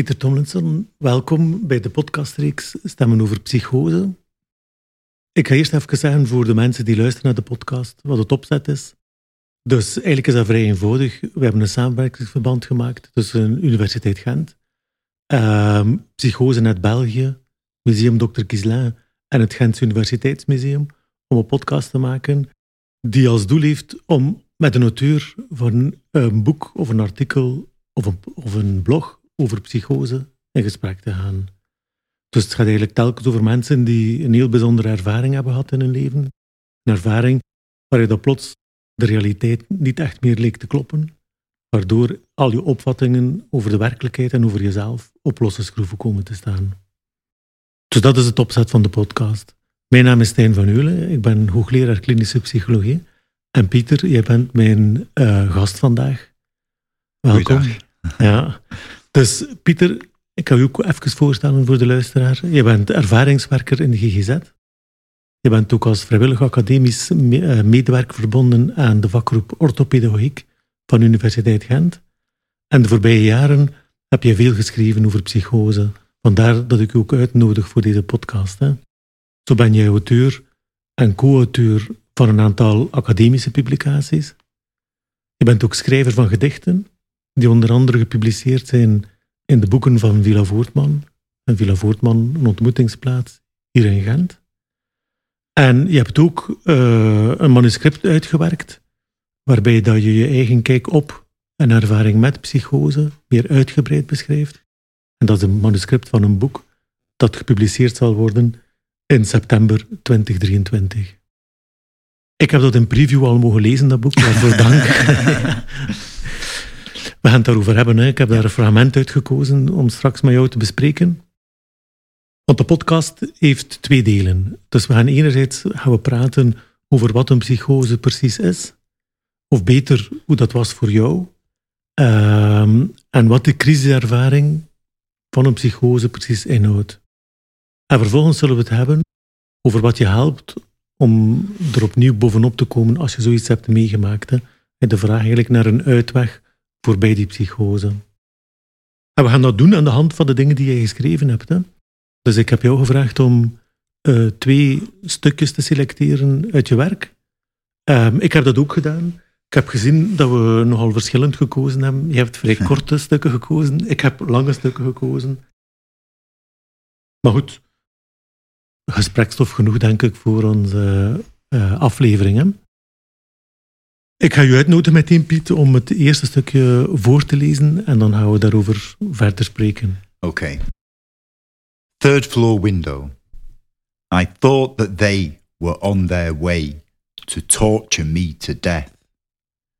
Pieter Tomlinson, welkom bij de podcastreeks Stemmen over Psychose. Ik ga eerst even zeggen voor de mensen die luisteren naar de podcast wat het opzet is. Dus eigenlijk is dat vrij eenvoudig. We hebben een samenwerkingsverband gemaakt tussen Universiteit Gent, uh, Psychose Net België, Museum Dr. Kislin en het Gentse Universiteitsmuseum om een podcast te maken die als doel heeft om met een auteur van een boek of een artikel of een, of een blog over psychose in gesprek te gaan. Dus het gaat eigenlijk telkens over mensen die een heel bijzondere ervaring hebben gehad in hun leven. Een ervaring waar je dat plots de realiteit niet echt meer leek te kloppen, waardoor al je opvattingen over de werkelijkheid en over jezelf op losse schroeven komen te staan. Dus dat is het opzet van de podcast. Mijn naam is Stijn van Eulen, ik ben hoogleraar klinische psychologie. En Pieter, jij bent mijn uh, gast vandaag. Welkom. Ja. Dus Pieter, ik ga je ook even voorstellen voor de luisteraar. Je bent ervaringswerker in de GGZ. Je bent ook als vrijwillig academisch eh, medewerker verbonden aan de vakgroep orthopedagogiek van Universiteit Gent. En de voorbije jaren heb je veel geschreven over psychose. Vandaar dat ik je ook uitnodig voor deze podcast. Hè. Zo ben jij auteur en co-auteur van een aantal academische publicaties. Je bent ook schrijver van gedichten, die onder andere gepubliceerd zijn in de boeken van Villa Voortman. En Villa Voortman, een ontmoetingsplaats hier in Gent. En je hebt ook uh, een manuscript uitgewerkt, waarbij dat je je eigen kijk op en ervaring met psychose meer uitgebreid beschrijft. En dat is een manuscript van een boek dat gepubliceerd zal worden in september 2023. Ik heb dat in preview al mogen lezen, dat boek, waarvoor dank. We gaan het daarover hebben. Hè. Ik heb daar een fragment uitgekozen om straks met jou te bespreken. Want de podcast heeft twee delen. Dus we gaan enerzijds gaan we praten over wat een psychose precies is. Of beter, hoe dat was voor jou. Ehm, en wat de crisiservaring van een psychose precies inhoudt. En vervolgens zullen we het hebben over wat je helpt om er opnieuw bovenop te komen als je zoiets hebt meegemaakt. Hè. De vraag eigenlijk naar een uitweg voorbij die psychose. En we gaan dat doen aan de hand van de dingen die je geschreven hebt. Hè. Dus ik heb jou gevraagd om uh, twee stukjes te selecteren uit je werk. Um, ik heb dat ook gedaan. Ik heb gezien dat we nogal verschillend gekozen hebben. Je hebt vrij korte stukken gekozen. Ik heb lange stukken gekozen. Maar goed, gesprekstof genoeg, denk ik, voor onze uh, afleveringen. Ik ga je uitnodigen meteen, Piet, om het eerste stukje voor te lezen en dan gaan we daarover verder spreken. Okay. Third floor window. I thought that they were on their way to torture me to death.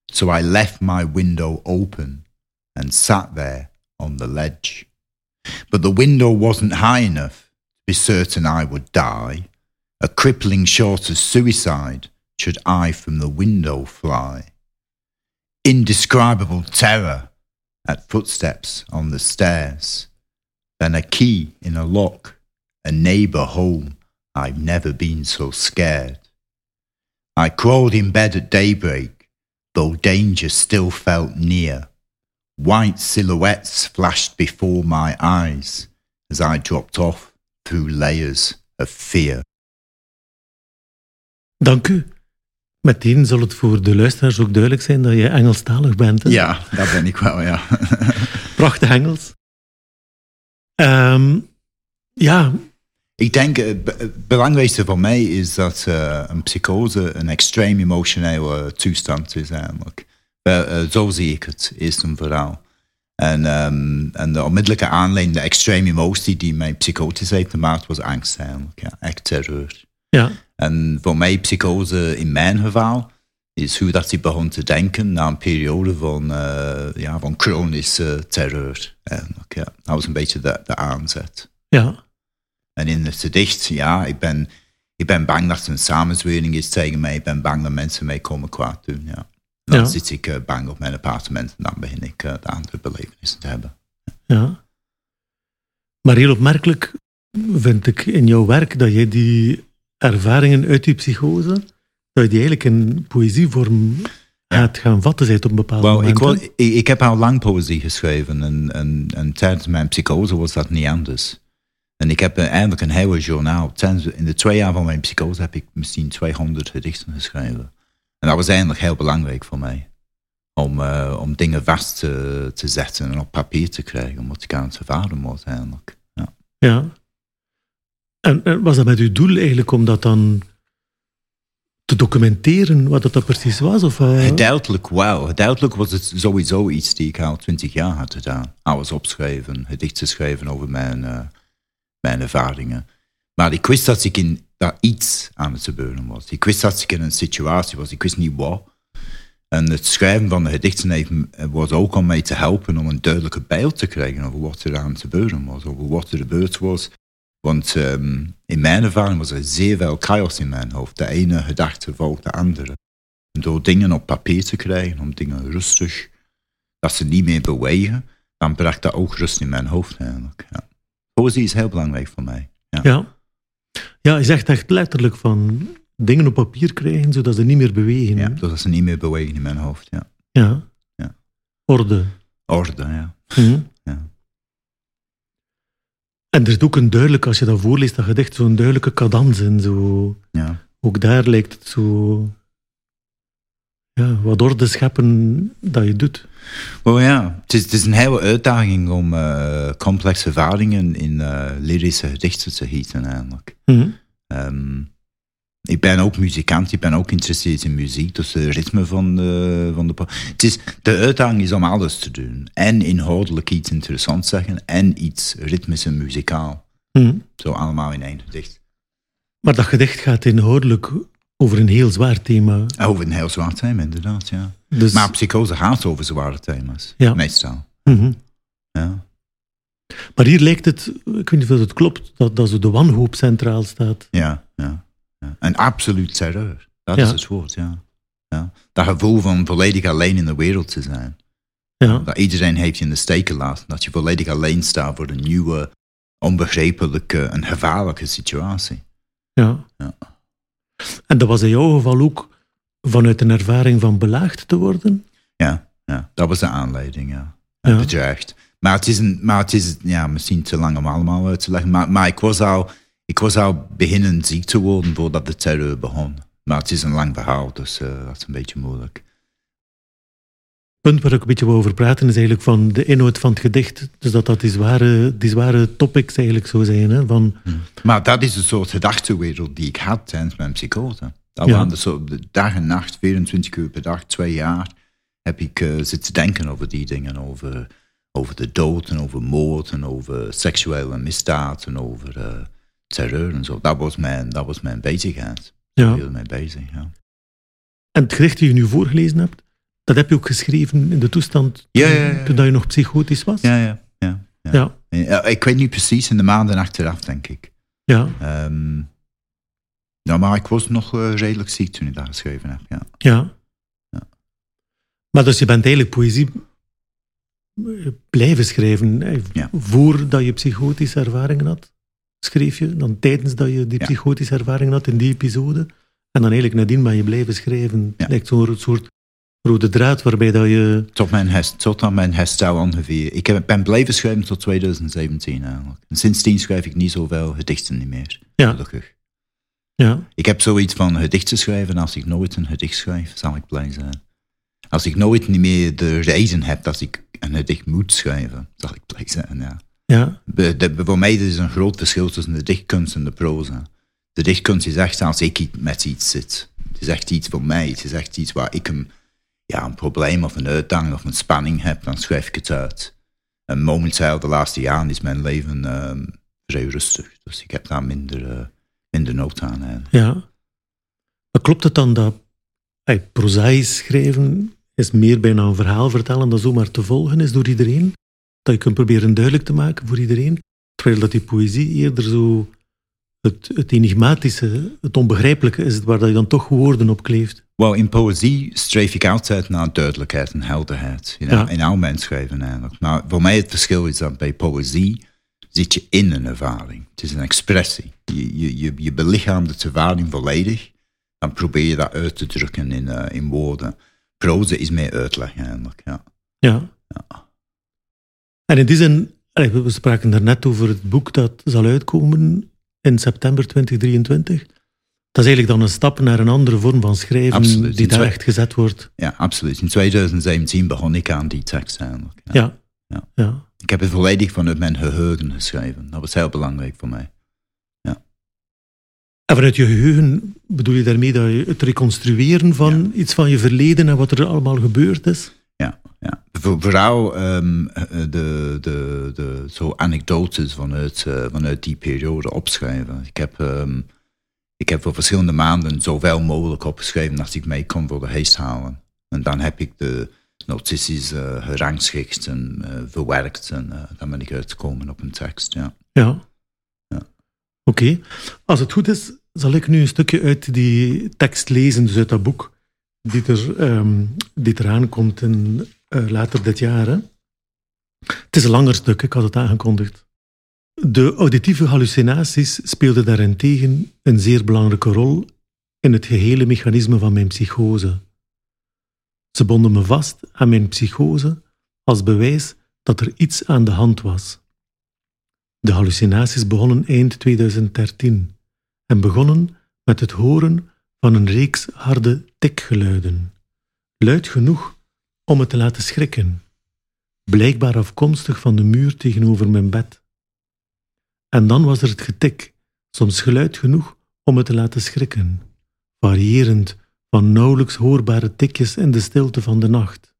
So I left my window open and sat there on the ledge. But the window wasn't high enough to be certain I would die, a crippling short of suicide should I from the window fly. Indescribable terror at footsteps on the stairs, then a key in a lock, a neighbour home, I've never been so scared. I crawled in bed at daybreak, though danger still felt near. White silhouettes flashed before my eyes as I dropped off through layers of fear. Dank. Meteen zal het voor de luisteraars ook duidelijk zijn dat je Engelstalig bent. Hè? Ja, dat ben ik wel, ja. Prachtig Engels. Um, ja. Ik denk, het belangrijkste voor mij is dat uh, een psychose een extreem emotionele toestand is eigenlijk. Uh, zo zie ik het, eerst en vooral. En, um, en de onmiddellijke aanleiding, de extreme emotie die mij psychotisch heeft gemaakt, was angst eigenlijk. Ja, echt terreur. Ja. En voor mij, psychose in mijn geval, is hoe dat hij begon te denken na een periode van, uh, ja, van chronische terreur. Eigenlijk, ja. Dat was een beetje de, de aanzet. Ja. En in het gedicht, ja, ik ben, ik ben bang dat er een samenzwering is tegen mij. Ik ben bang dat mensen mij komen kwaad doen, ja. Dan zit ik uh, bang op mijn appartement en dan begin ik uh, de andere belevenissen te hebben. Ja. Maar heel opmerkelijk vind ik in jouw werk dat je die ervaringen uit die psychose, dat je die eigenlijk in poëzievorm gaat gaan vatten zijn op een bepaald Wel, moment. ik, wil, ik, ik heb al lang poëzie geschreven en, en, en tijdens mijn psychose was dat niet anders. En ik heb eh, eindelijk een hele journaal. In de twee jaar van mijn psychose heb ik misschien 200 gedichten geschreven. En dat was eindelijk heel belangrijk voor mij. Om, eh, om dingen vast te, te zetten en op papier te krijgen, omdat ik aan het ervaren was eigenlijk. Ja. Ja. En, was dat met uw doel eigenlijk om dat dan te documenteren, wat dat, precies was? Of, eh, Gedeeltelijk wel. Was het sowieso iets die ik al twintig jaar had gedaan. Alles opschrijven, gedichten schrijven over mijn, eh, mijn ervaringen. Maar ik wist dat ik in dat iets aan het gebeuren was. Ik wist dat ik in een situatie was. Ik wist niet wat. En het schrijven van de gedichten heeft, was ook om mij te helpen om een duidelijke beeld te krijgen over wat er aan het gebeuren was. Over wat er gebeurd was. Want ehm, in mijn ervaring was er zeer veel chaos in mijn hoofd. De ene gedachte volgt de andere. En door dingen op papier te krijgen, om dingen rustig, dat ze niet meer bewegen, dan bracht dat ook rust in mijn hoofd eigenlijk. Ja. Poëzie is heel belangrijk voor mij. Ja. Ja. Ja, je zegt echt letterlijk van dingen op papier krijgen, zodat ze niet meer bewegen. Ja, zodat ze niet meer bewegen in mijn hoofd. Ja. Ja. Ja. Orde. Orde, ja. Mhm. Ja. En er is ook een duidelijk, als je dat voorleest, dat gedicht, zo'n duidelijke cadans in. Zo. ja. Ook daar lijkt het zo... Ja, wat orde scheppen dat je doet. Wel ja, het is, het is een hele uitdaging om eh, complexe ervaringen in eh, lyrische gedichten te gieten eigenlijk. Ehm, ik ben ook muzikant, ik ben ook geïnteresseerd in muziek, dus het ritme van de, van de... Het is, de uitdaging is om alles te doen. En inhoudelijk iets interessants zeggen, en iets ritmisch en muzikaal. Mhm. Zo allemaal in één gedicht. Maar dat gedicht gaat inhoudelijk over een heel zwaar thema. Over een heel zwaar thema, inderdaad, ja. Dus, Maar psychose gaat over zware thema's, Ja. meestal. Mhm. Ja. maar hier lijkt het, ik weet niet of het klopt, dat, dat zo de wanhoop centraal staat. Ja, ja, ja. En absoluut terreur. Dat Ja. is het woord, ja. ja. Dat gevoel van volledig alleen in de wereld te zijn. Ja. Dat iedereen heeft je in de steek gelaten. Dat je volledig alleen staat voor een nieuwe, onbegrijpelijke en gevaarlijke situatie. Ja. Ja. En dat was in jouw geval ook vanuit een ervaring van belaagd te worden? Ja, ja. dat was de aanleiding, ja. Ja. bedreigd. Maar het is, een, maar het is ja, misschien te lang om allemaal uit te leggen. Maar, maar ik, was al, ik was al beginnen ziek te worden voordat de terreur begon. Maar het is een lang verhaal, dus eh, dat is een beetje moeilijk. Het punt waar ik een beetje wou over praten is eigenlijk van de inhoud van het gedicht. Dus dat dat die zware, die zware topics eigenlijk zo zijn. Hè? Van, Maar dat is een soort gedachtenwereld die ik had tijdens mijn psychose. Dat Ja. waren de soort de dag en nacht, 24 uur per dag, twee jaar, heb ik eh, zitten denken over die dingen. Over, over de dood en over moord en over seksuele misdaad en over eh, terreur en zo. Dat was mijn, dat was mijn bezigheid. ja. Heel mee bezig, ja. En het gedicht die je nu voorgelezen hebt, dat heb je ook geschreven in de toestand Ja, ja, ja. toen dat je nog psychotisch was? Ja, ja, ja. ja. Ja. Ik weet niet precies, in de maanden achteraf, denk ik. Ja. Ehm, ja, maar ik was nog eh, redelijk ziek toen ik dat geschreven heb, ja. Ja. Maar dus je bent eigenlijk poëzie eh, blijven schrijven. Voordat je psychotische ervaringen had, schreef je. Dan tijdens dat je die Ja. psychotische ervaringen had in die episode. En dan eigenlijk nadien ben je blijven schrijven. Ja. Lijkt zo'n soort rode draad waarbij dat je... Tot mijn, hers- tot aan mijn herstel ongeveer. Ik heb, ben blijven schrijven tot 2017 eigenlijk. En sindsdien schrijf ik niet zoveel gedichten niet meer. Ja. Gelukkig. Ja, Ik heb zoiets van gedichten schrijven. Als ik nooit een gedicht schrijf, zal ik blij zijn. Als ik nooit niet meer de reden heb dat ik een gedicht moet schrijven, zal ik blij zijn, ja. ja, Voor mij is er een groot verschil tussen de dichtkunst en de proza. De dichtkunst is echt als ik met iets zit. Het is echt iets voor mij. Het is echt iets waar ik een, ja, een probleem of een uitdaging of een spanning heb, dan schrijf ik het uit. En momenteel, de laatste jaren, is mijn leven ehm, vrij rustig. Dus ik heb daar minder, eh, minder nood aan. ja. Maar klopt het dan dat hey, schrijven is meer bijna een verhaal vertellen dan zomaar te volgen is door iedereen? Dat je kunt proberen duidelijk te maken voor iedereen? Terwijl dat die poëzie eerder zo het, het enigmatische, het onbegrijpelijke is, waar dat je dan toch woorden op kleeft. Wel, in poëzie streef ik altijd naar duidelijkheid en helderheid. In, Ja. in al mijn schrijven eigenlijk. Maar voor mij het verschil is dat bij poëzie zit je in een ervaring. Het is een expressie. Je, je, je, je belichaamt de ervaring volledig. Dan probeer je dat uit te drukken in, eh, in woorden. proza is meer uitleg eigenlijk. Ja. Ja. Ja. En in die zin, we spraken daarnet over het boek dat zal uitkomen in september 2023. Dat is eigenlijk dan een stap naar een andere vorm van schrijven Absoluut. die daar echt gezet wordt. ja, absoluut. In 2017 begon ik aan die tekst eigenlijk. Ja. Ja. Ja. ja. Ik heb het volledig vanuit mijn geheugen geschreven. Dat was heel belangrijk voor mij. En vanuit je geheugen bedoel je daarmee dat je het reconstrueren van iets van je verleden en wat er allemaal gebeurd is? Ja, ja. Voor, vooral eh, de, de, de zo anekdotes vanuit, eh, vanuit die periode opschrijven. Ik heb, ehm, ik heb voor verschillende maanden zoveel mogelijk opgeschreven als ik mee kon voor de huishalen. En dan heb ik de notities eh gerangschikt en verwerkt en dan ben ik uitgekomen op een tekst. Ja. Ja. Ja. Oké. Als het goed is, zal ik nu een stukje uit die tekst lezen, dus uit dat boek, die, er, ehm, die eraan komt in, later dit jaar. Hè? Het is een langer stuk, ik had het aangekondigd. De auditieve hallucinaties speelden daarentegen een zeer belangrijke rol in het gehele mechanisme van mijn psychose. Ze bonden me vast aan mijn psychose als bewijs dat er iets aan de hand was. De hallucinaties begonnen eind 2013 en begonnen met het horen van een reeks harde tikgeluiden. Luid genoeg om me te laten schrikken, blijkbaar afkomstig van de muur tegenover mijn bed. En dan was er het getik, soms geluid genoeg om me te laten schrikken, variërend van nauwelijks hoorbare tikjes in de stilte van de nacht.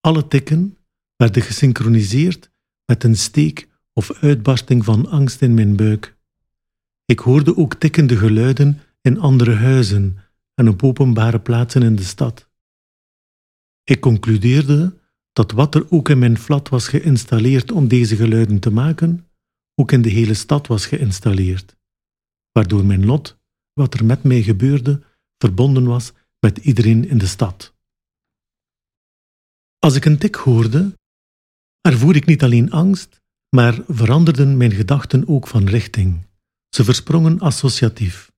Alle tikken werden gesynchroniseerd met een steek of uitbarsting van angst in mijn buik. Ik hoorde ook tikkende geluiden in andere huizen en op openbare plaatsen in de stad. Ik concludeerde dat wat er ook in mijn flat was geïnstalleerd om deze geluiden te maken, ook in de hele stad was geïnstalleerd, waardoor mijn lot, wat er met mij gebeurde, verbonden was met iedereen in de stad. Als ik een tik hoorde, ervoer ik niet alleen angst, maar veranderden mijn gedachten ook van richting. Ze versprongen associatief.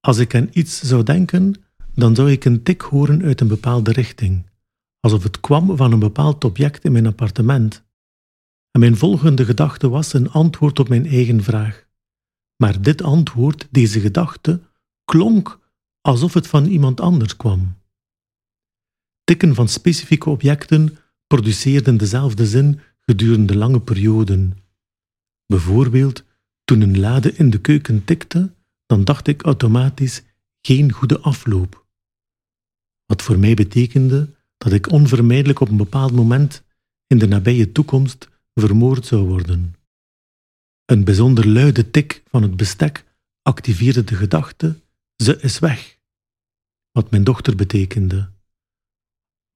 Als ik aan iets zou denken, dan zou ik een tik horen uit een bepaalde richting, alsof het kwam van een bepaald object in mijn appartement. En mijn volgende gedachte was een antwoord op mijn eigen vraag. Maar dit antwoord, deze gedachte, klonk alsof het van iemand anders kwam. Tikken van specifieke objecten produceerden dezelfde zin gedurende lange perioden. Bijvoorbeeld, toen een lade in de keuken tikte, dan dacht ik automatisch geen goede afloop. Voor mij betekende dat ik onvermijdelijk op een bepaald moment in de nabije toekomst vermoord zou worden. Een bijzonder luide tik van het bestek activeerde de gedachte: ze is weg. Wat mijn dochter betekende.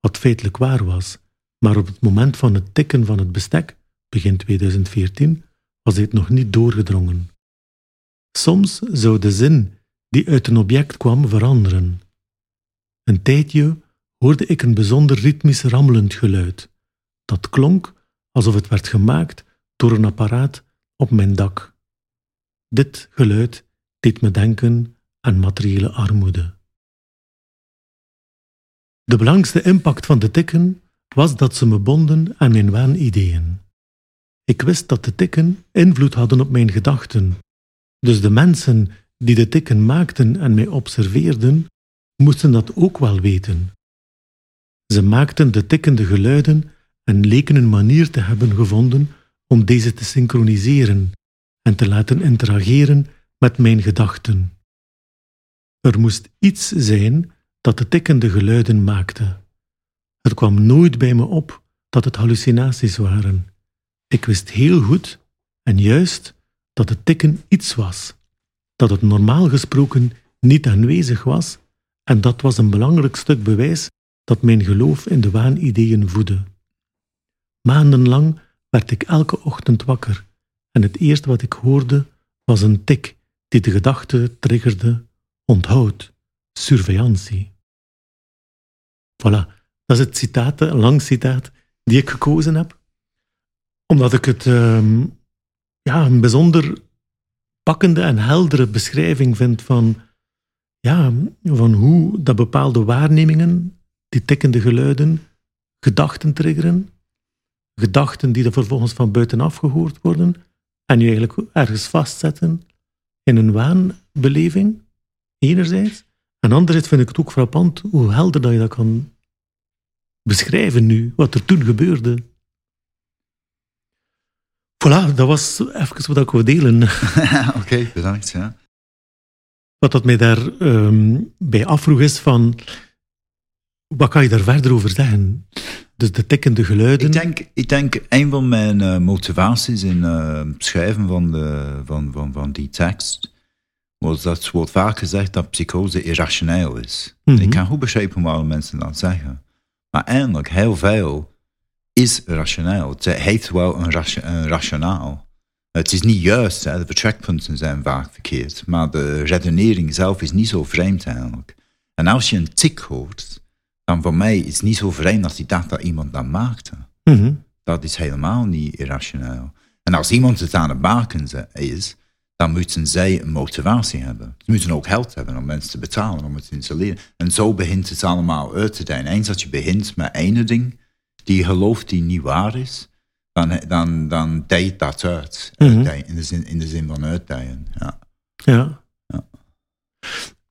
Wat feitelijk waar was, maar op het moment van het tikken van het bestek, begin 2014, was dit nog niet doorgedrongen. Soms zou de zin die uit een object kwam veranderen. Een tijdje hoorde ik een bijzonder ritmisch rammelend geluid. Dat klonk alsof het werd gemaakt door een apparaat op mijn dak. Dit geluid deed me denken aan materiële armoede. De belangrijkste impact van de tikken was dat ze me bonden aan mijn waanideeën. Ik wist dat de tikken invloed hadden op mijn gedachten, dus de mensen die de tikken maakten en mij observeerden, moesten dat ook wel weten. Ze maakten de tikkende geluiden en leken een manier te hebben gevonden om deze te synchroniseren en te laten interageren met mijn gedachten. Er moest iets zijn dat de tikkende geluiden maakte. Het kwam nooit bij me op dat het hallucinaties waren. Ik wist heel goed en juist dat het tikken iets was, dat het normaal gesproken niet aanwezig was, en dat was een belangrijk stuk bewijs dat mijn geloof in de waanideeën voedde. Maandenlang werd ik elke ochtend wakker en het eerste wat ik hoorde was een tik die de gedachte triggerde: onthoud, surveillantie. Voilà, dat is het citaat, een lang citaat, die ik gekozen heb. Omdat ik het ehm, ja, een bijzonder pakkende en heldere beschrijving vind van, ja, van hoe dat bepaalde waarnemingen die tikkende geluiden gedachten triggeren. Gedachten die er vervolgens van buitenaf gehoord worden. En je eigenlijk ergens vastzetten in een waanbeleving, enerzijds. En anderzijds vind ik het ook frappant hoe helder dat je dat kan beschrijven nu, wat er toen gebeurde. Voilà, dat was even wat ik wil delen. Oké, bedankt. Ja. Wat dat mij daarbij um, bij afvroeg is van, wat kan je daar verder over zeggen? Dus de tikkende geluiden. Ik denk, ik denk een van mijn uh, motivaties in uh, schrijven van, de, van, van, van die tekst was dat wordt vaak gezegd dat psychose irrationeel is. Mm -hmm. Ik kan goed begrijpen waarom mensen dat zeggen. Maar eigenlijk, heel veel is rationeel. Het heeft wel een, ration, een rationaal. Het is niet juist, hè. de vertrekpunten zijn vaak verkeerd. Maar de redenering zelf is niet zo vreemd eigenlijk. En als je een tik hoort, dan voor mij is het niet zo vreemd als die dacht dat iemand dat maakte. Mm -hmm. Dat is helemaal niet irrationeel. En als iemand het aan het maken is, dan moeten zij een motivatie hebben. Ze moeten ook geld hebben om mensen te betalen, om het te installeren. En zo begint het allemaal uit te dijen. Eens dat je begint met ene ding, die je gelooft die niet waar is, dan, dan, dan dat uit. Mm -hmm. in, de zin, in de zin van uitdijen. Ja. Ja. ja.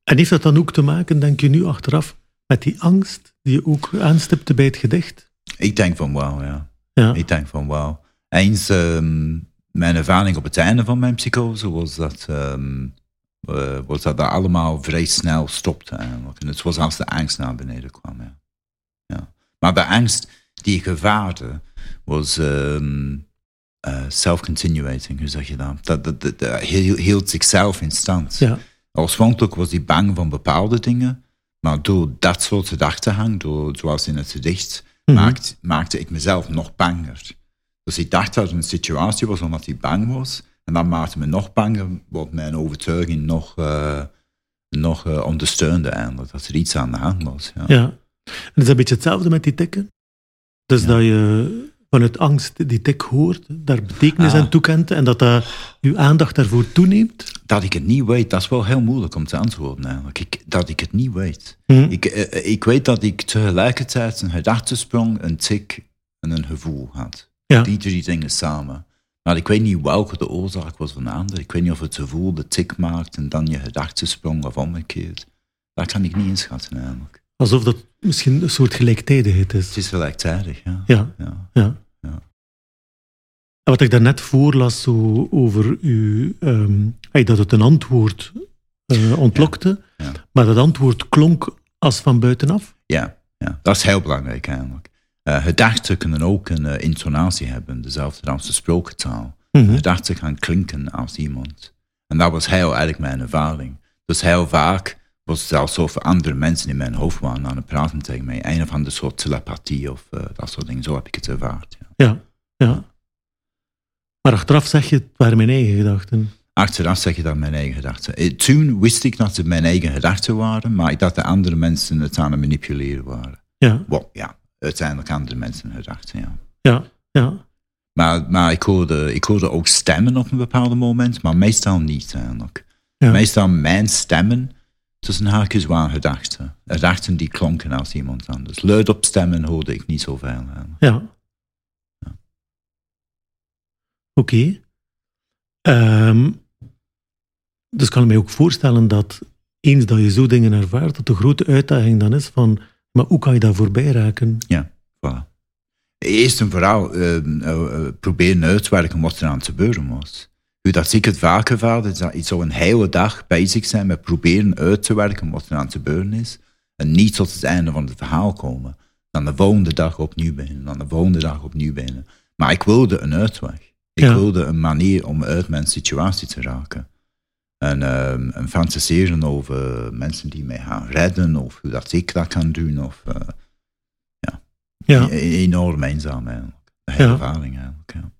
En heeft dat dan ook te maken, denk je nu achteraf, met die angst die je ook aanstipte bij het gedicht? Ik denk van wauw, ja. ja. Ik denk van wauw. Eens, um, mijn ervaring op het einde van mijn psychose was dat, um, uh, was dat dat allemaal vrij snel stopte eigenlijk. En het was als de angst naar beneden kwam, ja. ja. Maar de angst die ik ervaarde was um, uh, self-continuating, hoe zeg je dat? Dat, dat, dat, dat hield zichzelf in stand. Ja. Oorspronkelijk was hij bang van bepaalde dingen, maar door dat soort gedachtenhang, door, zoals in het gedicht, Mhm. maakte, maakte ik mezelf nog banger. Dus ik dacht dat het een situatie was omdat hij bang was. En dat maakte me nog banger, wat mijn overtuiging nog, uh, nog uh, ondersteunde eigenlijk. Dat er iets aan de hand was. Ja. Ja. En is dat een beetje hetzelfde met die tikken? Dus Ja. dat je vanuit angst die tik hoort, daar betekenis Ah. aan toekent en dat dat je aandacht daarvoor toeneemt? Dat ik het niet weet, dat is wel heel moeilijk om te antwoorden eigenlijk. Ik, dat ik het niet weet. Hm? Ik, eh, ik weet dat ik tegelijkertijd een gedachtesprong, een tik en een gevoel had. Ja. Die drie dingen samen. Maar ik weet niet welke de oorzaak was van de ander. Ik weet niet of het gevoel de tik maakt en dan je gedachtesprong of omgekeerd. Dat kan ik niet inschatten eigenlijk. Alsof dat misschien een soort gelijktijdigheid Het is. is gelijktijdig, ja. Ja, ja. ja. Wat ik daarnet voorlas zo over u, ehm, hey, dat het een antwoord eh, ontlokte, Ja. maar dat antwoord klonk als van buitenaf. Ja, ja, dat is heel belangrijk eigenlijk. Eh, gedachten kunnen ook een eh, intonatie hebben, dezelfde als de gesproken taal. Mhm. Gedachten gaan klinken als iemand. En dat was heel eigenlijk mijn ervaring. Dus heel vaak was het alsof andere mensen in mijn hoofd waren aan het praten tegen mij. Een of ander soort telepathie of eh, dat soort dingen. Zo heb ik het ervaard. Ja. Ja, ja. Maar achteraf zeg je, het waren mijn eigen gedachten. Achteraf zeg je dat mijn eigen gedachten. Eh, Toen wist ik dat het mijn eigen gedachten waren, maar ik dacht dat andere mensen het aan het manipuleren waren. Ja, Well, ja, uiteindelijk andere mensen gedachten, ja. ja, ja. Maar, maar ik, hoorde, ik hoorde ook stemmen op een bepaald moment, maar meestal niet eigenlijk. Ja. Meestal mijn stemmen tussen haakjes waren gedachten. Gedachten die klonken als iemand anders. Luidop stemmen hoorde ik niet zoveel. eigenlijk. Ja. Oké. Ehm, dus kan ik mij ook voorstellen dat eens dat je zo dingen ervaart, dat de grote uitdaging dan is van, maar hoe kan je daar voorbij raken? Voilà. Eerst en vooral eh, eh, proberen uit te werken wat er aan het gebeuren was. Hoe dat ik het vaak is dat ik zo een hele dag bezig zijn met proberen uit te werken wat er aan het gebeuren is. En niet tot het einde van het verhaal komen. Dan de volgende dag opnieuw beginnen, dan de volgende dag opnieuw beginnen. Maar ik wilde een uitweg. Ik Ja. wilde een manier om uit mijn situatie te raken. En, en fantaseren over mensen die mij gaan redden, of hoe dat ik dat kan doen. Of, eh, Ja. E- enorm eenzaam eigenlijk. Ja. ervaring eigenlijk, ja.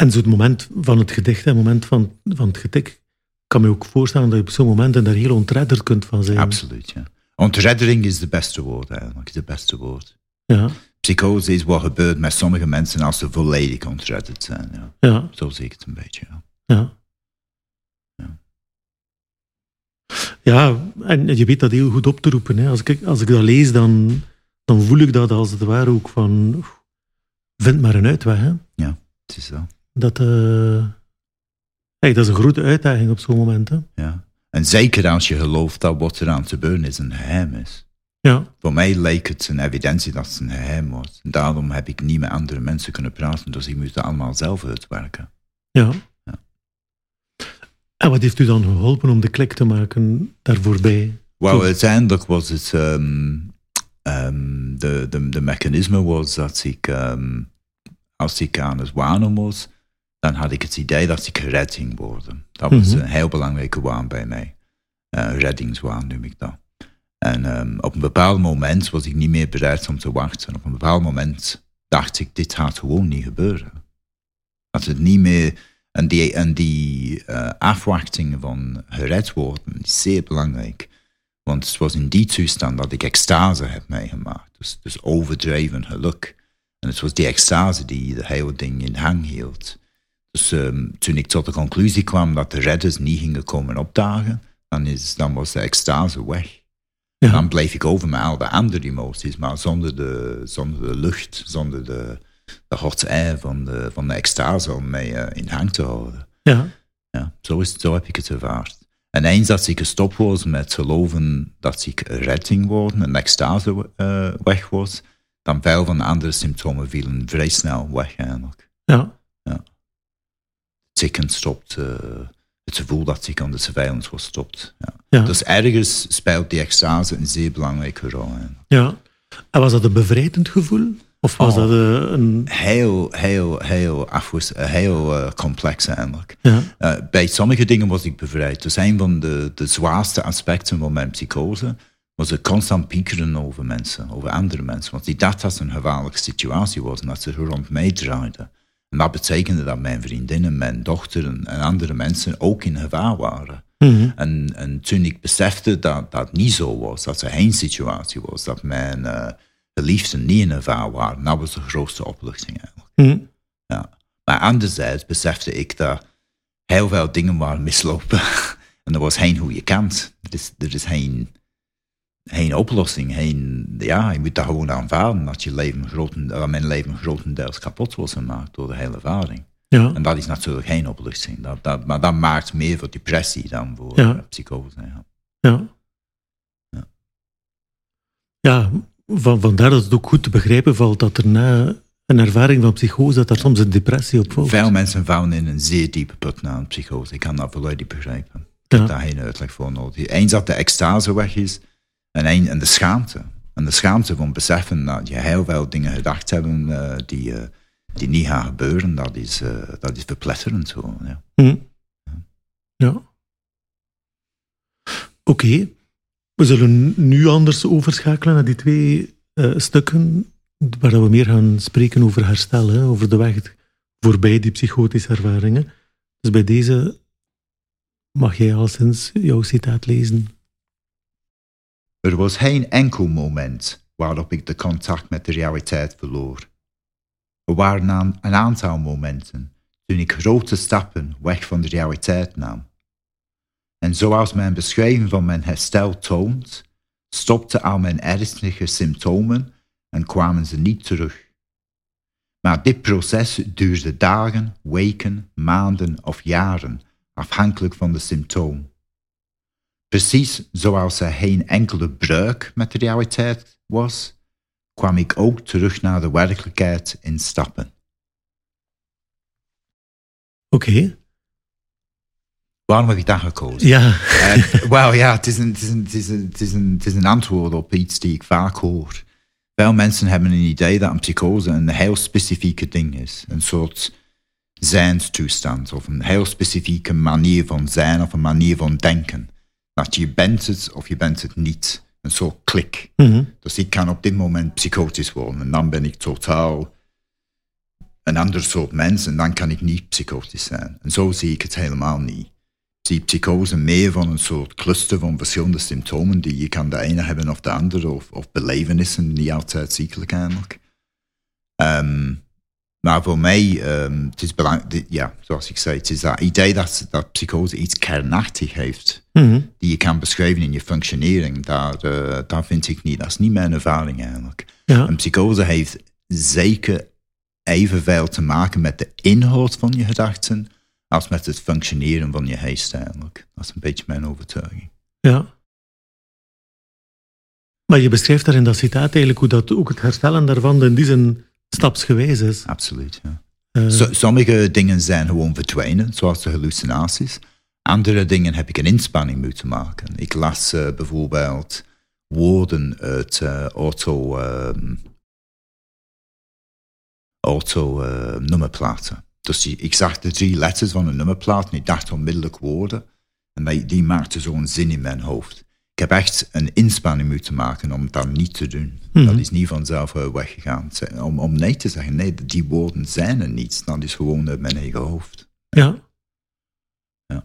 En zo het moment van het gedicht en het moment van, van het getik, kan me ook voorstellen dat je op zo'n momenten daar heel ontredderd kunt van zijn. Absoluut, ja. Ontreddering is het beste woord eigenlijk, is het beste woord. Ja, Psychose is wat gebeurt met sommige mensen als ze volledig ontredderd zijn, ja. ja, Zo zie ik het een beetje, ja. ja. Ja. Ja, en je weet dat heel goed op te roepen. Hè. Als, ik, als ik dat lees, dan, dan voel ik dat als het ware ook van... Vind maar een uitweg. Hè. Ja, het is zo. Dat, uh, hey, dat is een grote uitdaging op zo'n moment. Hè. Ja. En zeker als je gelooft dat wat er aan te gebeuren is een geheim is. Ja. Voor mij leek het een evidentie dat het een geheim was. En daarom heb ik niet met andere mensen kunnen praten, dus ik moest het allemaal zelf uitwerken. Ja. Ja. En wat heeft u dan geholpen om de klik te maken daarvoorbij? Wel, uiteindelijk was het. ehm, ehm, de, de, de mechanisme was dat ik. ehm, als ik aan het wanen was, dan had ik het idee dat ik gered ging worden. Dat was Mhm. een heel belangrijke waan bij mij. Eh reddingswaan noem ik dat. En ehm, op een bepaald moment was ik niet meer bereid om te wachten. Op een bepaald moment dacht ik, dit gaat gewoon niet gebeuren. Dat het niet meer... En die, en die eh, afwachting van gered worden is zeer belangrijk. Want het was in die toestand dat ik extase heb meegemaakt. Dus, dus overdreven geluk. En het was die extase die de hele ding in hang hield. Dus ehm, toen ik tot de conclusie kwam dat de redders niet gingen komen opdagen, dan, is, dan was de extase weg. Ja. Dan bleef ik over met al de andere emoties, maar zonder de, zonder de lucht, zonder de, de hot air van de, van de extase om mij eh, in hang te houden. Ja. Ja, zo, is, zo heb ik het ervaard. En eens dat ik gestopt was met geloven dat ik redding worden en extase eh, weg was, dan veel van de andere symptomen vielen vrij snel weg eigenlijk. Ja. Tikken stopt, eh, het gevoel dat ik aan de surveillance was stopt. Ja. Ja. Dus ergens speelt die extase een zeer belangrijke rol. ja. En was dat een bevrijdend gevoel? Of was Oh. dat eh, een... Heel, heel, heel, afwis, eh, heel eh, complex eigenlijk. Ja. Bij sommige dingen was ik bevrijd. Dus een van de, de zwaarste aspecten van mijn psychose was het constant piekeren over mensen, over andere mensen. Want ik dacht dat het een gevaarlijke situatie was en dat ze rond mij draaiden. En dat betekende dat mijn vriendinnen, mijn dochter en, andere mensen ook in gevaar waren. Mhm. En, en toen ik besefte dat dat niet zo was, dat er geen situatie was, dat mijn eh geliefden niet in gevaar waren, dat was de grootste opluchting eigenlijk. Mhm. Ja. Maar anderzijds besefte ik dat heel veel dingen waren mislopen. en er was geen goede kant. Er is, er is geen, geen oplossing. Geen, ja, je moet dat gewoon aanvaarden dat, je leven dat mijn leven grotendeels kapot was gemaakt door de hele ervaring. Ja. En dat is natuurlijk geen opluchting. Dat, dat, maar dat maakt meer voor depressie dan voor Ja. eh, psychose. Ja. Ja. Ja. Ja, van, vandaar dat het ook goed te begrijpen valt dat er na een ervaring van psychose, dat daar soms een depressie op volgt. Veel mensen vallen in een zeer diepe put na een psychose. Ik kan dat volledig begrijpen. Ik heb daar geen uitleg voor nodig. Eens dat de extase weg is en, en de schaamte. En de schaamte van beseffen dat je heel veel dingen gedacht hebben eh, die, eh, die niet gaan gebeuren, dat is, eh, dat is verpletterend. Gewoon, ja. Hm. Ja. Oké. We zullen nu anders overschakelen naar die twee stukken waar we meer gaan spreken over herstel, over de weg voorbij die psychotische ervaringen. Dus bij deze mag jij al sinds jouw citaat lezen. Er was geen enkel moment waarop ik de contact met de realiteit verloor. Er waren een, aantal momenten toen ik grote stappen weg van de realiteit nam. En zoals mijn beschrijving van mijn herstel toont, stopten al mijn ernstige symptomen en kwamen ze niet terug. Maar dit proces duurde dagen, weken, maanden of jaren, afhankelijk van de symptoom. Precies zoals er geen enkele breuk met de realiteit was, kwam ik ook terug naar de werkelijkheid in stappen. Oké. Waarom heb ik dat gekozen? Ja. Eh, Wel ja, het is, een, het, is een, het, is een, het, is een, het is een antwoord op iets die ik vaak hoor. Veel mensen hebben een idee dat een psychose een heel specifieke ding is. Een soort zijnstoestand of een heel specifieke manier van zijn of een manier van denken. Dat je bent het of je bent het niet. Een soort klik. Mhm. Dus ik kan op dit moment psychotisch worden en dan ben ik totaal een ander soort mens en dan kan ik niet psychotisch zijn. En zo zie ik het helemaal niet. Ik zie psychose meer van een soort cluster van verschillende symptomen die je kan de ene hebben of de andere, of, of belevenissen, niet altijd ziekelijk eigenlijk. Ehm, Maar voor mij, um, het is belangrijk, ja, zoals ik zei, het is dat idee dat, dat psychose iets kernachtig heeft, Mhm. die je kan beschrijven in je functionering, daar, uh, daar vind ik niet, dat is niet mijn ervaring eigenlijk. Ja. Een psychose heeft zeker evenveel te maken met de inhoud van je gedachten, als met het functioneren van je geest eigenlijk. Dat is een beetje mijn overtuiging. Ja. Maar je beschrijft daar in dat citaat eigenlijk hoe dat ook het herstellen daarvan in die zin stapsgewijs is. Absoluut, ja. Eh, So- sommige dingen zijn gewoon verdwenen, zoals de hallucinaties. Andere dingen heb ik een inspanning moeten maken. Ik las eh, bijvoorbeeld woorden uit eh, auto, ehm, auto eh, nummerplaten. Dus die, ik zag de drie letters van een nummerplaat en ik dacht onmiddellijk woorden. En die, die maakte zo'n zin in mijn hoofd. Ik heb echt een inspanning moeten maken om dat niet te doen. Mhm. Dat is niet vanzelf eh, weggegaan. Om, om nee te zeggen, nee, die woorden zijn er niet. Dat is gewoon uit mijn eigen hoofd. ja.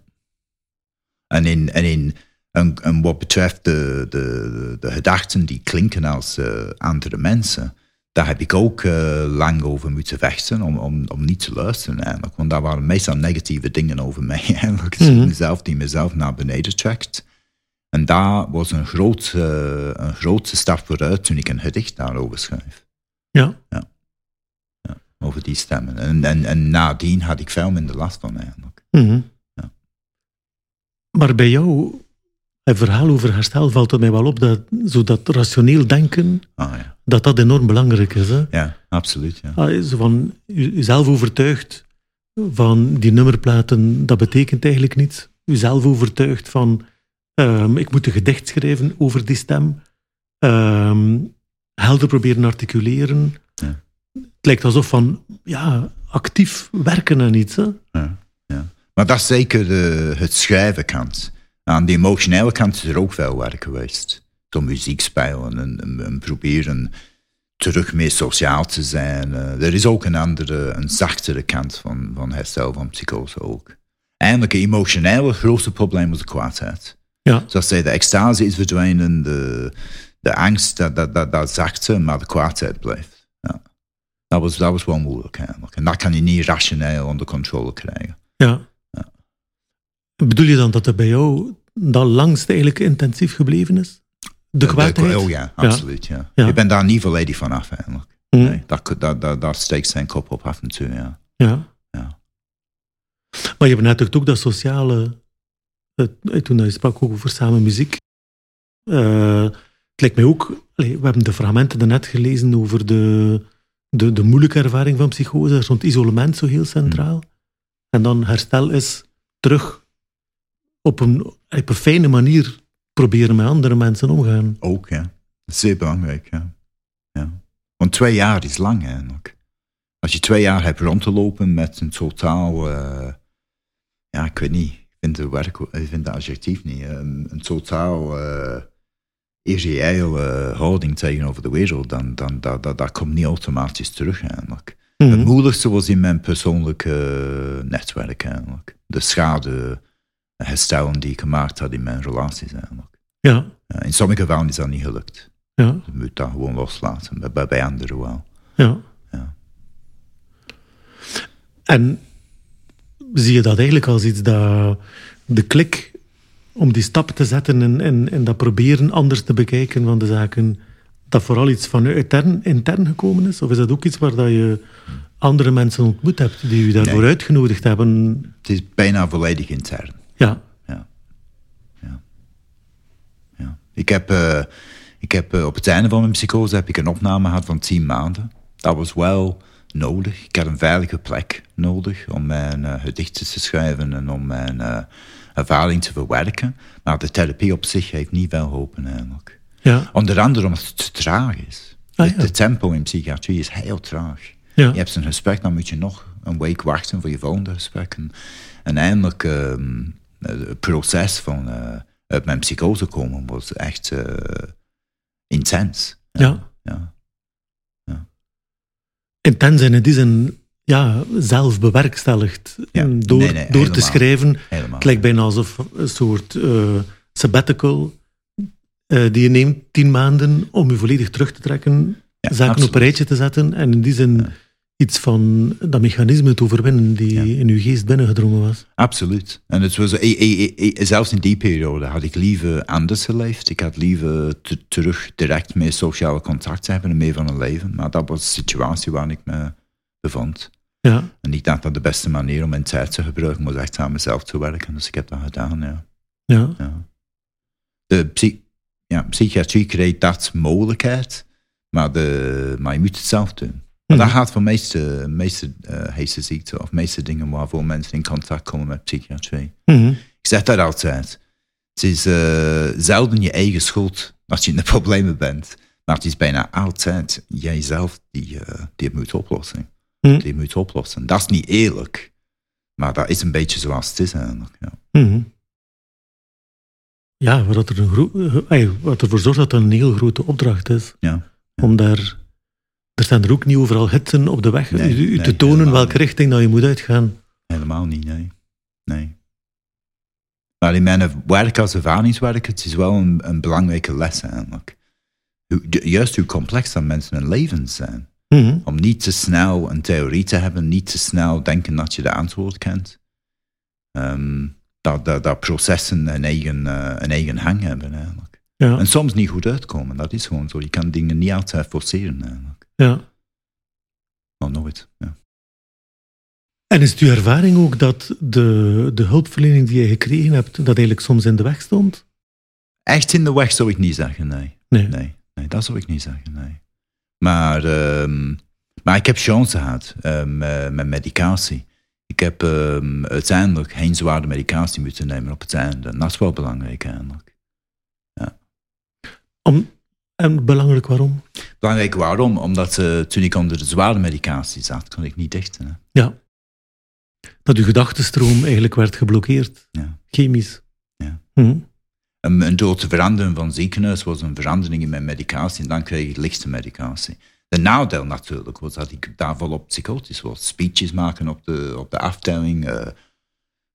En, in, en, in, en, en wat betreft de, de, de gedachten die klinken als eh, andere mensen, daar heb ik ook eh, lang over moeten vechten om, om, om niet te luisteren eigenlijk. Want daar waren meestal negatieve dingen over mij eigenlijk. Mhm. mezelf, die mezelf naar beneden trekt. En daar was een, groot, eh, een grote stap vooruit toen ik een gedicht daarover schreef. Ja. Over die stemmen. En, en, en nadien had ik veel minder last van eigenlijk. Mhm. Ja. Maar bij jou, het verhaal over herstel, valt het mij wel op dat zo dat rationeel denken, Ah ja, dat dat enorm belangrijk is. Hè? ja absoluut. Ja. Ah, zo van uzelf overtuigd van die nummerplaten, dat betekent eigenlijk niets. Uzelf overtuigd van ehm, ik moet een gedicht schrijven over die stem. Ehm, helder proberen articuleren. Ja. Het lijkt alsof van ja, actief werken aan iets. Hè? Ja, ja. Maar dat is zeker de, het schrijven kant. Aan de emotionele kant is er ook veel werk geweest. Zo muziek spelen en, en, en proberen terug meer sociaal te zijn. Eh, er is ook een andere, een zachtere kant van, van herstel van psychose ook. Eigenlijk het emotionele grootste probleem was de kwaadheid. Ja. Zoals de extase is verdwenen, de, de angst, dat, dat, dat, dat zakte, maar de kwaadheid blijft. Ja. Dat, was, dat was wel moeilijk eigenlijk. En dat kan je niet rationeel onder controle krijgen. Ja. Ja. Bedoel je dan dat er bij jou dat langst eigenlijk intensief gebleven is? De kwaadheid? oh ja, absoluut. Ja. Ja. Je bent daar niet volledig van af eigenlijk. Nee, dat, dat, dat, daar steekt zijn kop op af en toe, ja. Ja. Ja. Maar je benadrukt ook dat sociale, toen je sprak ook over samen muziek. Eh, het lijkt mij ook, we hebben de fragmenten daarnet gelezen over de, de, de moeilijke ervaring van psychose, rond isolement zo heel centraal. En dan herstel is terug op een, op een fijne manier proberen met andere mensen omgaan. Ook, ja. Zeer belangrijk, ja. ja. Want twee jaar is lang eigenlijk. Als je twee jaar hebt rond te lopen met een totaal... eh, ja, ik weet niet. Vind de, werk, ik vind de adjectief niet. Een, een totaal uh, irreële houding tegenover de wereld, dan, dan dat, dat, dat komt niet automatisch terug eigenlijk. Mhm. Het moeilijkste was in mijn persoonlijke netwerk eigenlijk. De schade herstellen die ik gemaakt had in mijn relaties eigenlijk. Ja, in sommige gevallen is dat niet gelukt. ja, Je moet dat gewoon loslaten, bij- bij, bij anderen wel. ja. Ja. En zie je dat eigenlijk als iets dat de klik om die stap te zetten en, en, en dat proberen anders te bekijken van de zaken, dat vooral iets van intern, intern gekomen is? Of is dat ook iets waar dat je andere mensen ontmoet hebt die je daarvoor Nee. uitgenodigd hebben? Het is bijna volledig intern. Ja, Ja. Ja. ja. Ik heb, eh, ik heb eh, op het einde van mijn psychose heb ik een opname gehad van tien maanden. Dat was wel nodig. Ik had een veilige plek nodig om mijn eh, gedichten te schrijven en om mijn eh, ervaring te verwerken. Maar de therapie op zich heeft niet veel geholpen eigenlijk. ja, Onder andere omdat het te traag is. Ah, Het ja. de tempo in psychiatrie is heel traag. ja. Je hebt een gesprek, dan moet je nog een week wachten voor je volgende gesprek. En, en eindelijk, ehm, het proces van eh, uit mijn psychose komen was echt eh, intens. ja. Ja. En in die zin ja, zelf bewerkstelligd Ja, door, nee, nee, door te schrijven. Helemaal. Het lijkt bijna alsof een soort eh, sabbatical eh, die je neemt tien maanden om je volledig terug te trekken, Ja, zaken absoluut. op een rijtje te zetten en in die zin. Iets van dat mechanisme te overwinnen die in uw geest binnengedrongen was. Absoluut. En het was, zelfs in die periode had ik liever anders geleefd. Ik had liever terug direct meer sociale contact hebben en meer van een leven. Maar dat was de situatie waar ik me bevond. Ja. En ik dacht dat de beste manier om mijn tijd te gebruiken was echt aan mezelf te werken. Dus ik heb dat gedaan, ja. Ja. ja. De ja, psychiatrie kreeg dat mogelijkheid, maar, de, maar je moet het zelf doen. Maar dat mhm. gaat voor de meeste, meeste uh, ziekten of meeste dingen waarvoor mensen in contact komen met psychiatrie. Mhm. Ik zeg dat altijd. Het is uh, zelden je eigen schuld als je in de problemen bent. Maar het is bijna altijd jijzelf die, uh, die het moet oplossen. Mhm. Die moet oplossen. Dat is niet eerlijk. Maar dat is een beetje zoals het is eigenlijk. Ja, ja wat, er een wat ervoor zorgt dat het een heel grote opdracht is. Ja. Om daar er staan er ook niet overal hitsen op de weg, u, te tonen welke richting dat je moet uitgaan. Helemaal niet, nee. nee. Maar in mijn werk als ervaringswerker, het is wel een, een belangrijke les eigenlijk. Juist hoe complex dat mensen hun leven zijn. Mhm. Om niet te snel een theorie te hebben, niet te snel denken dat je de antwoord kent. Ehm, dat, dat, dat, processen een eigen, uh, een eigen hang hebben eigenlijk. Ja. En soms niet goed uitkomen, dat is gewoon zo. Je kan dingen niet altijd forceren eigenlijk. Ja. Oh, nooit, ja. En is het uw ervaring ook dat de, de hulpverlening die je gekregen hebt, dat eigenlijk soms in de weg stond? Echt in de weg zou ik niet zeggen, nee. Nee, nee, nee dat zou ik niet zeggen, nee. Maar, um, maar ik heb chance gehad um, uh, met medicatie. Ik heb um, uiteindelijk geen zware medicatie moeten nemen op het einde. En dat is wel belangrijk eigenlijk. Ja. Om, en belangrijk waarom? Belangrijk waarom? Omdat uh, toen ik onder de zware medicatie zat, kon ik niet dichten. Hè? Ja. Dat uw gedachtenstroom eigenlijk werd geblokkeerd. Ja. Chemisch. Ja. Hm. En, door te veranderen van ziekenhuis was een verandering in mijn medicatie en dan kreeg ik lichte medicatie. De nadeel natuurlijk was dat ik daar volop psychotisch was. Speeches maken op de, op de afdeling, uh,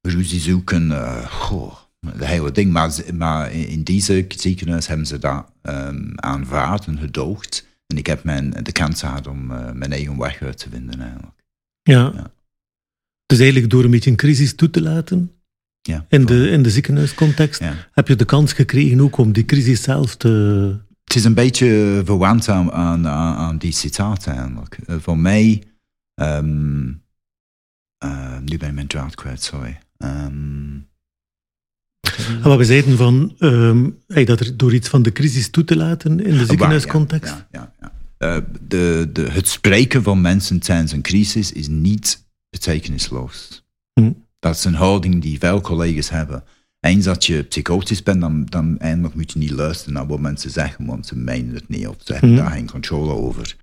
ruzie zoeken. Uh, goh, de hele ding. Maar, maar in deze ziekenhuis hebben ze dat um, aanvaard en gedoogd. En ik heb mijn, de kans gehad om uh, mijn eigen weg uit te vinden eigenlijk. Ja. ja. Dus eigenlijk door een beetje een crisis toe te laten, ja, in, de, in de ziekenhuiscontext, ja. heb je de kans gekregen ook om die crisis zelf te... Het is een beetje verwant aan, aan, aan die citaat eigenlijk. Uh, voor mij, um, uh, nu ben ik mijn draad kwijt, sorry. Um, wat we zeiden van um, hey, dat er door iets van de crisis toe te laten in de ziekenhuiscontext. Ja, ja, ja, ja. Uh, de, de, het spreken van mensen tijdens een crisis is niet betekenisloos. Hm. Dat is een houding die veel collega's hebben. Eens dat je psychotisch bent, dan, dan eindelijk moet je niet luisteren naar wat mensen zeggen, want ze menen het niet of ze hebben hm. daar geen controle over.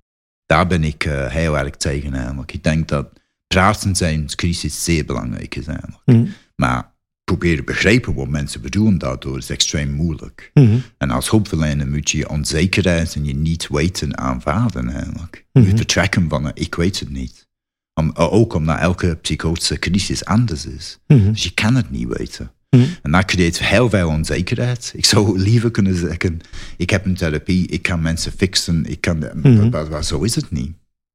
Daar ben ik uh, heel erg tegen eigenlijk. Ik denk dat praten tijdens crisis zeer belangrijk is eigenlijk. Hm. Maar proberen begrijpen wat mensen bedoelen daardoor is extreem moeilijk. Mm-hmm. En als hulpverlener moet je onzekerheid en je niet weten aanvaarden eigenlijk. Je Mm-hmm. moet vertrekken van ik weet het niet. Om, ook omdat elke psychotische crisis anders is. Mm-hmm. Dus je kan het niet weten. En dat creëert heel veel onzekerheid. Ik zou liever kunnen zeggen, ik heb een therapie, ik kan mensen fixen, ik kan, maar, maar zo is het niet.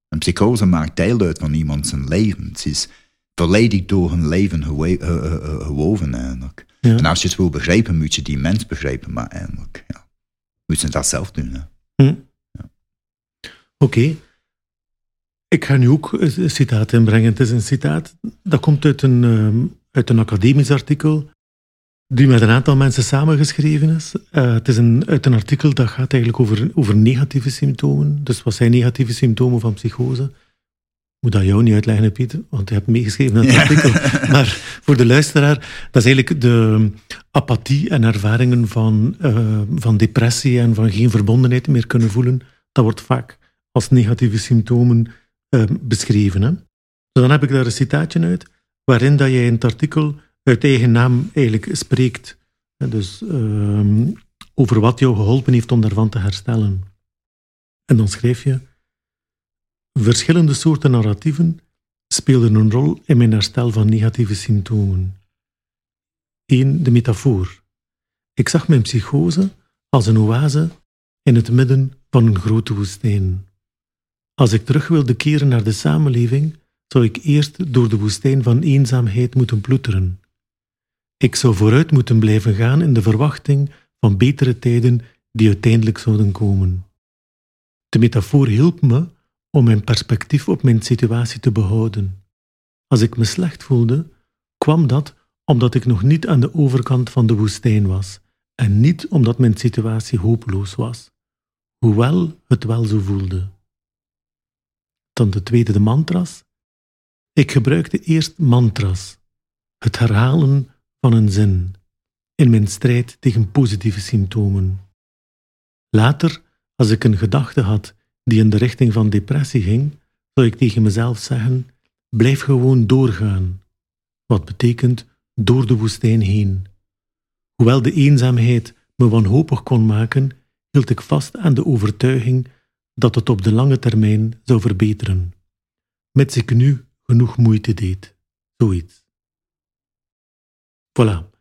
Een psychose maakt deel uit van iemand zijn leven. Het is volledig door hun leven gewoven eigenlijk. Ja. En als je het wil begrijpen, moet je die mens begrijpen, maar eigenlijk ja, moet je dat zelf doen. Hm. Ja. Oké. Ik ga nu ook een citaat inbrengen. Het is een citaat dat komt uit een, um, uit een academisch artikel die met een aantal mensen samengeschreven is. Uh, het is een, uit een artikel dat gaat eigenlijk over, over negatieve symptomen. Dus wat zijn negatieve symptomen van psychose? Moet dat jou niet uitleggen, Pieter, want je hebt meegeschreven aan het artikel. maar voor de luisteraar, dat is eigenlijk de apathie en ervaringen van, uh, van depressie en van geen verbondenheid meer kunnen voelen. Dat wordt vaak als negatieve symptomen uh, beschreven. Hè? Dus dan heb ik daar een citaatje uit, waarin dat jij in het artikel uit eigen naam eigenlijk spreekt. Dus uh, over wat jou geholpen heeft om daarvan te herstellen. En dan schrijf je... Verschillende soorten narratieven speelden een rol in mijn herstel van negatieve symptomen. 1. De metafoor. Ik zag mijn psychose als een oase in het midden van een grote woestijn. Als ik terug wilde keren naar de samenleving, zou ik eerst door de woestijn van eenzaamheid moeten ploeteren. Ik zou vooruit moeten blijven gaan in de verwachting van betere tijden die uiteindelijk zouden komen. De metafoor hielp me om mijn perspectief op mijn situatie te behouden. Als ik me slecht voelde, kwam dat omdat ik nog niet aan de overkant van de woestijn was en niet omdat mijn situatie hopeloos was, hoewel het wel zo voelde. Dan de tweede, de mantras. Ik gebruikte eerst mantras, het herhalen van een zin, in mijn strijd tegen positieve symptomen. Later, als ik een gedachte had die in de richting van depressie ging, zou ik tegen mezelf zeggen: blijf gewoon doorgaan. Wat betekent door de woestijn heen. Hoewel de eenzaamheid me wanhopig kon maken, hield ik vast aan de overtuiging dat het op de lange termijn zou verbeteren, mits ik nu genoeg moeite deed. Zoiets. Voilà.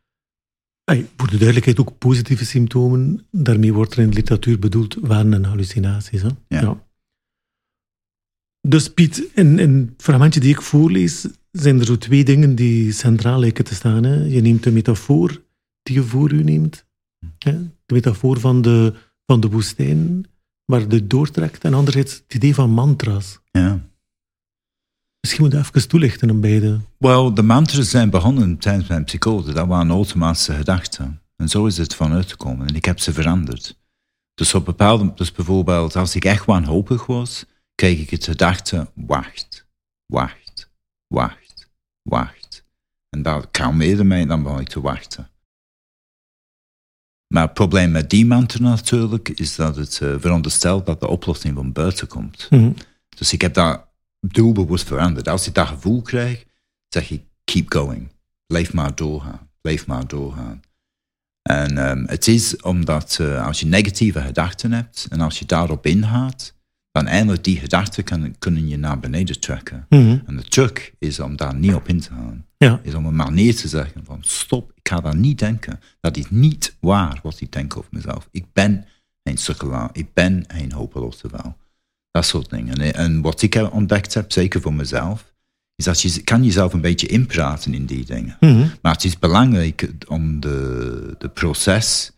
Voor de duidelijkheid ook positieve symptomen. Daarmee wordt er in de literatuur bedoeld waan en hallucinaties. Hè? Ja. Dus Piet, in, in het fragmentje die ik voorlees, zijn er zo twee dingen die centraal lijken te staan. Hè? Je neemt de metafoor die je voor u neemt. Hè? De metafoor van de, van de woestijn, waar het doortrekt. En anderzijds het idee van mantra's. Ja. Misschien moet je even toelichten aan beide. Wel, de mantras zijn begonnen tijdens mijn psychose. Dat waren automatische gedachten. En zo is het vanuit gekomen. En ik heb ze veranderd. Dus op bepaalde, dus bijvoorbeeld als ik echt wanhopig was, kreeg ik het gedachte, wacht, wacht, wacht, wacht. En dat kalmeerde mij, dan begon ik te wachten. Maar het probleem met die mantra natuurlijk, is dat het uh, veronderstelt dat de oplossing van buiten komt. Mhm. Dus ik heb dat doelbewust veranderd. Als ik dat gevoel krijg, zeg ik, keep going. Blijf maar doorgaan, blijf maar doorgaan. En um, het is omdat uh, als je negatieve gedachten hebt en als je daarop ingaat, dan eindelijk die gedachten kan, kunnen je naar beneden trekken. Mhm. En de truc is om daar niet op in te gaan. Ja. Is om een manier te zeggen van stop, ik ga daar niet denken. Dat is niet waar wat ik denk over mezelf. Ik ben geen sukkelaar, ik ben geen hopeloze wel. Dat soort dingen. En, wat ik ontdekt heb, zeker voor mezelf, is dat je kan jezelf een beetje inpraten in die dingen. Mhm. Maar het is belangrijk om de, de proces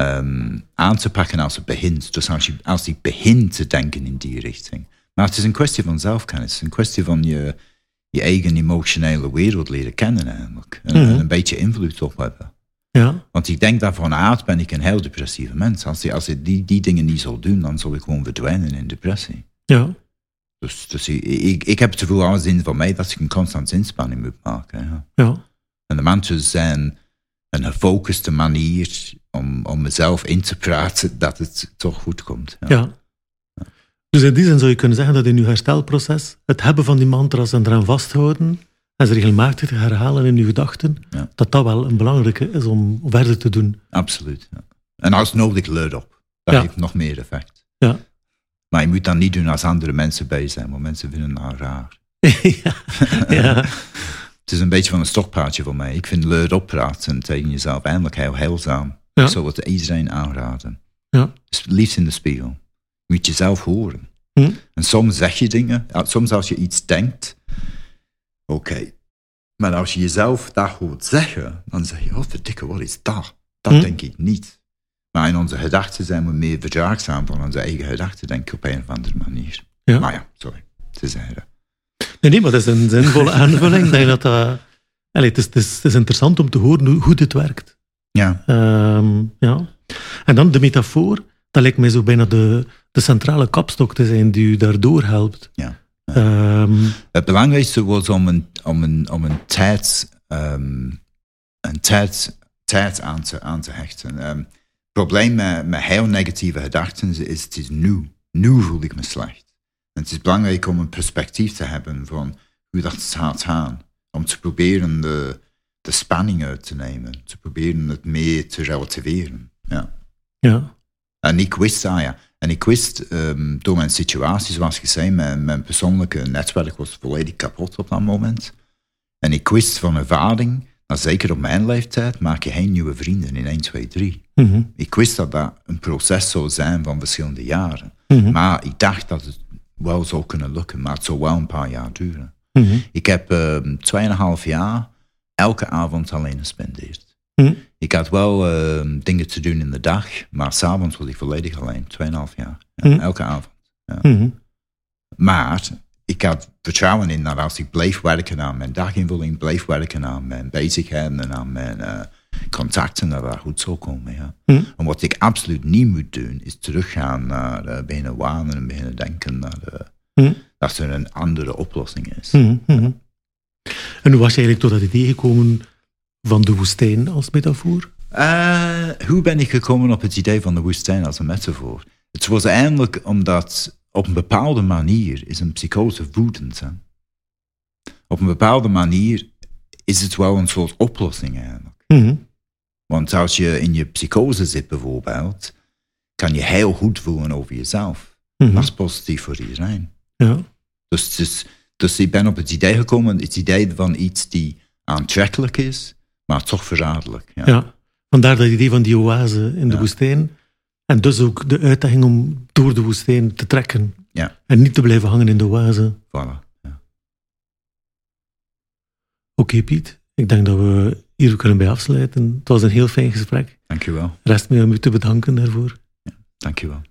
um, aan te pakken als het begint. Dus als je, als je begint te denken in die richting. Maar het is een kwestie van zelfkennis. Een kwestie van je, je eigen emotionele wereld leren kennen eigenlijk. En, Mhm. en een beetje invloed op hebben. Ja. Want ik denk dat van aard ben ik een heel depressieve mens. Als ik, als ik die, die dingen niet zou doen, dan zou ik gewoon verdwijnen in depressie. Ja. Dus, dus ik, ik, ik heb het gevoel alles in van mij dat ik een constante inspanning moet maken. Ja. Ja. En de mantras zijn een gefocuste manier om, om mezelf in te praten dat het toch goed komt. Ja. Ja. Dus in die zin zou je kunnen zeggen dat in je herstelproces het hebben van die mantras en eraan vasthouden en ze regelmatig te herhalen in je gedachten, Ja. dat dat wel een belangrijke is om verder te doen. Absoluut. Ja. En als nodig, luid op. Dat Ja. heeft nog meer effect. Ja. Maar je moet dat niet doen als andere mensen bij zijn, want mensen vinden dat raar. ja. ja. Het is een beetje van een stokpaardje voor mij. Ik vind luid oppraten tegen jezelf eindelijk heel heilzaam. Ja. Ik zou het iedereen aanraden. Ja. Dus liefst in de spiegel. Je moet jezelf horen. Hm? En soms zeg je dingen, soms als je iets denkt, oké. Maar als je jezelf dat hoort zeggen, dan zeg je, oh verdikke, wat is dat? Dat Hm? denk ik niet. Maar in onze gedachten zijn we meer verdraagzaam van onze eigen gedachten, denk ik, op een of andere manier. Ja. Maar ja, sorry. Te zeggen. Nee, nee, maar dat is een zinvolle aanvulling. Denk dat. Allee, het, is, het, is, het is interessant om te horen hoe, hoe dit werkt. Ja, Ehm, ja. En dan de metafoor, dat lijkt mij zo bijna de, de centrale kapstok te zijn die u daardoor helpt. Ja. Ehm, Het belangrijkste was om een, om een, om een tijd, ehm, een tijd, tijd aan, te, aan te hechten. Ehm, het probleem met, met heel negatieve gedachten is, het is nu. Nu voel ik me slecht. En het is belangrijk om een perspectief te hebben van hoe dat gaat gaan. Om te proberen de, de spanning uit te nemen. Te proberen het meer te relativeren. Ja. ja. En ik wist, ah ja, en ik wist ehm, door mijn situatie, zoals gezegd, mijn, mijn persoonlijke netwerk was volledig kapot op dat moment. En ik wist van ervaring, dat zeker op mijn leeftijd, maak je geen nieuwe vrienden in 1, 2, 3. Mhm. Ik wist dat dat een proces zou zijn van verschillende jaren. Mhm. Maar ik dacht dat het wel zou kunnen lukken, maar het zou wel een paar jaar duren. Mhm. Ik heb ehm, tweeënhalf jaar elke avond alleen gespendeerd. Mhm. Ik had wel ehm, dingen te doen in de dag, maar s'avonds was ik volledig alleen. Tweeënhalf jaar. Ja, Mhm. Elke avond. Mhm. Maar ik had vertrouwen in dat als ik bleef werken aan mijn daginvulling, bleef werken aan mijn bezigheden en aan mijn eh, contacten, dat dat goed zou komen. Ja. En wat ik absoluut niet moet doen, is teruggaan naar uh, beginnen wanen en beginnen denken naar Mhm. dat er een andere oplossing is. En hoe was je eigenlijk tot dat idee gekomen van de woestijn als metafoor? Eh, hoe ben ik gekomen op het idee van de woestijn als een metafoor? Het was eigenlijk omdat op een bepaalde manier is een psychose woedend. Hè? Op een bepaalde manier is het wel een soort oplossing eigenlijk. Mhm. Want als je in je psychose zit bijvoorbeeld, kan je heel goed voelen over jezelf. Mhm. Dat is positief voor iedereen. Ja. Dus, dus, dus ik ben op het idee gekomen, het idee van iets die aantrekkelijk is, maar toch verraderlijk. Ja. ja. Vandaar dat idee van die oase in de Ja. woestijn. En dus ook de uitdaging om door de woestijn te trekken. Ja. En niet te blijven hangen in de oase. Voilà. Ja. Oké, Piet. Ik denk dat we hier kunnen bij afsluiten. Het was een heel fijn gesprek. Dankjewel. Rest mij om u te bedanken daarvoor. Dankjewel.